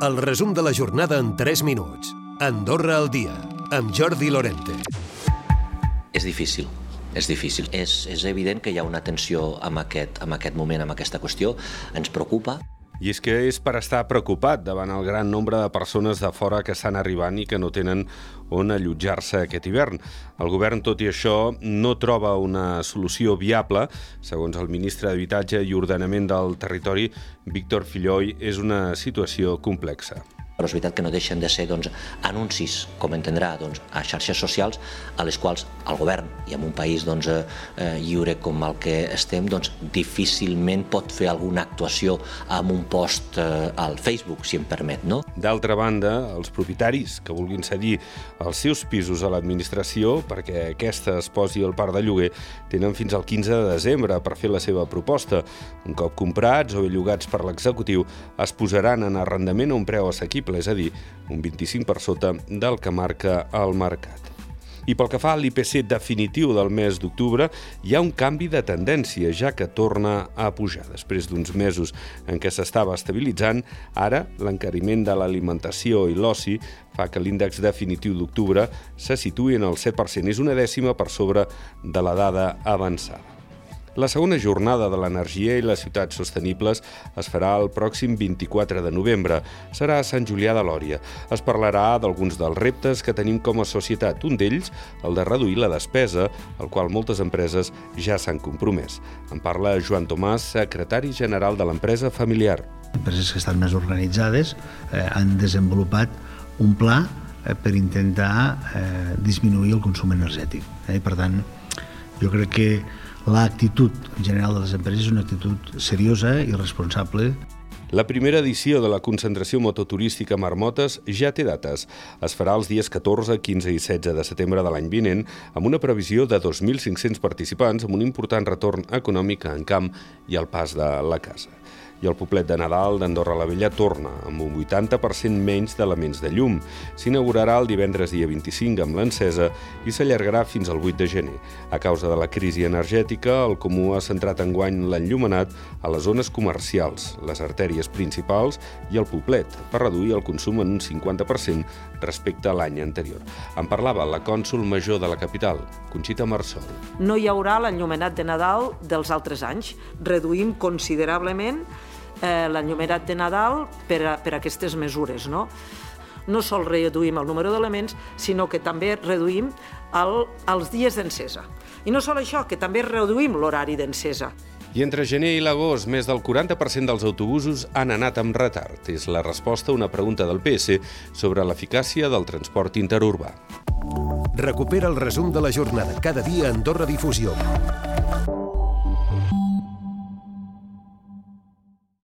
El resum de la jornada en 3 minuts. Andorra al dia, amb Jordi Lorente. És difícil, és difícil. És, és evident que hi ha una tensió en aquest, en aquest moment, amb aquesta qüestió. Ens preocupa, i és que és per estar preocupat davant el gran nombre de persones de fora que estan arribant i que no tenen on allotjar-se aquest hivern. El govern, tot i això, no troba una solució viable. Segons el ministre d'Habitatge i Ordenament del Territori, Víctor Filloy, és una situació complexa però és veritat que no deixen de ser doncs, anuncis, com entendrà, doncs, a xarxes socials a les quals el govern, i en un país doncs, eh, eh, lliure com el que estem, doncs, difícilment pot fer alguna actuació amb un post eh, al Facebook, si em permet. No? D'altra banda, els propietaris que vulguin cedir els seus pisos a l'administració perquè aquesta es posi al parc de lloguer tenen fins al 15 de desembre per fer la seva proposta. Un cop comprats o llogats per l'executiu, es posaran en arrendament a un preu assequible assequible, és a dir, un 25 per sota del que marca el mercat. I pel que fa a l'IPC definitiu del mes d'octubre, hi ha un canvi de tendència, ja que torna a pujar. Després d'uns mesos en què s'estava estabilitzant, ara l'encariment de l'alimentació i l'oci fa que l'índex definitiu d'octubre se situï en el 7%. És una dècima per sobre de la dada avançada. La segona jornada de l'energia i les ciutats sostenibles es farà el pròxim 24 de novembre. Serà a Sant Julià de Lòria. Es parlarà d'alguns dels reptes que tenim com a societat. Un d'ells, el de reduir la despesa, al qual moltes empreses ja s'han compromès. En parla Joan Tomàs, secretari general de l'empresa familiar. Empreses que estan més organitzades eh, han desenvolupat un pla eh, per intentar eh, disminuir el consum energètic. Eh? Per tant, jo crec que l'actitud general de les empreses és una actitud seriosa i responsable. La primera edició de la concentració mototurística Marmotes ja té dates. Es farà els dies 14, 15 i 16 de setembre de l'any vinent amb una previsió de 2.500 participants amb un important retorn econòmic en camp i al pas de la casa i el poblet de Nadal d'Andorra la Vella torna, amb un 80% menys d'elements de llum. S'inaugurarà el divendres dia 25 amb l'encesa i s'allargarà fins al 8 de gener. A causa de la crisi energètica, el Comú ha centrat enguany l'enllumenat a les zones comercials, les artèries principals i el poblet, per reduir el consum en un 50% respecte a l'any anterior. En parlava la cònsul major de la capital, Conxita Marsol. No hi haurà l'enllumenat de Nadal dels altres anys. Reduïm considerablement eh, l'enllumenat de Nadal per a, per a aquestes mesures. No? no sol reduïm el número d'elements, sinó que també reduïm el, els dies d'encesa. I no sol això, que també reduïm l'horari d'encesa. I entre gener i l'agost, més del 40% dels autobusos han anat amb retard. És la resposta a una pregunta del PS sobre l'eficàcia del transport interurbà. Recupera el resum de la jornada cada dia a Andorra Difusió.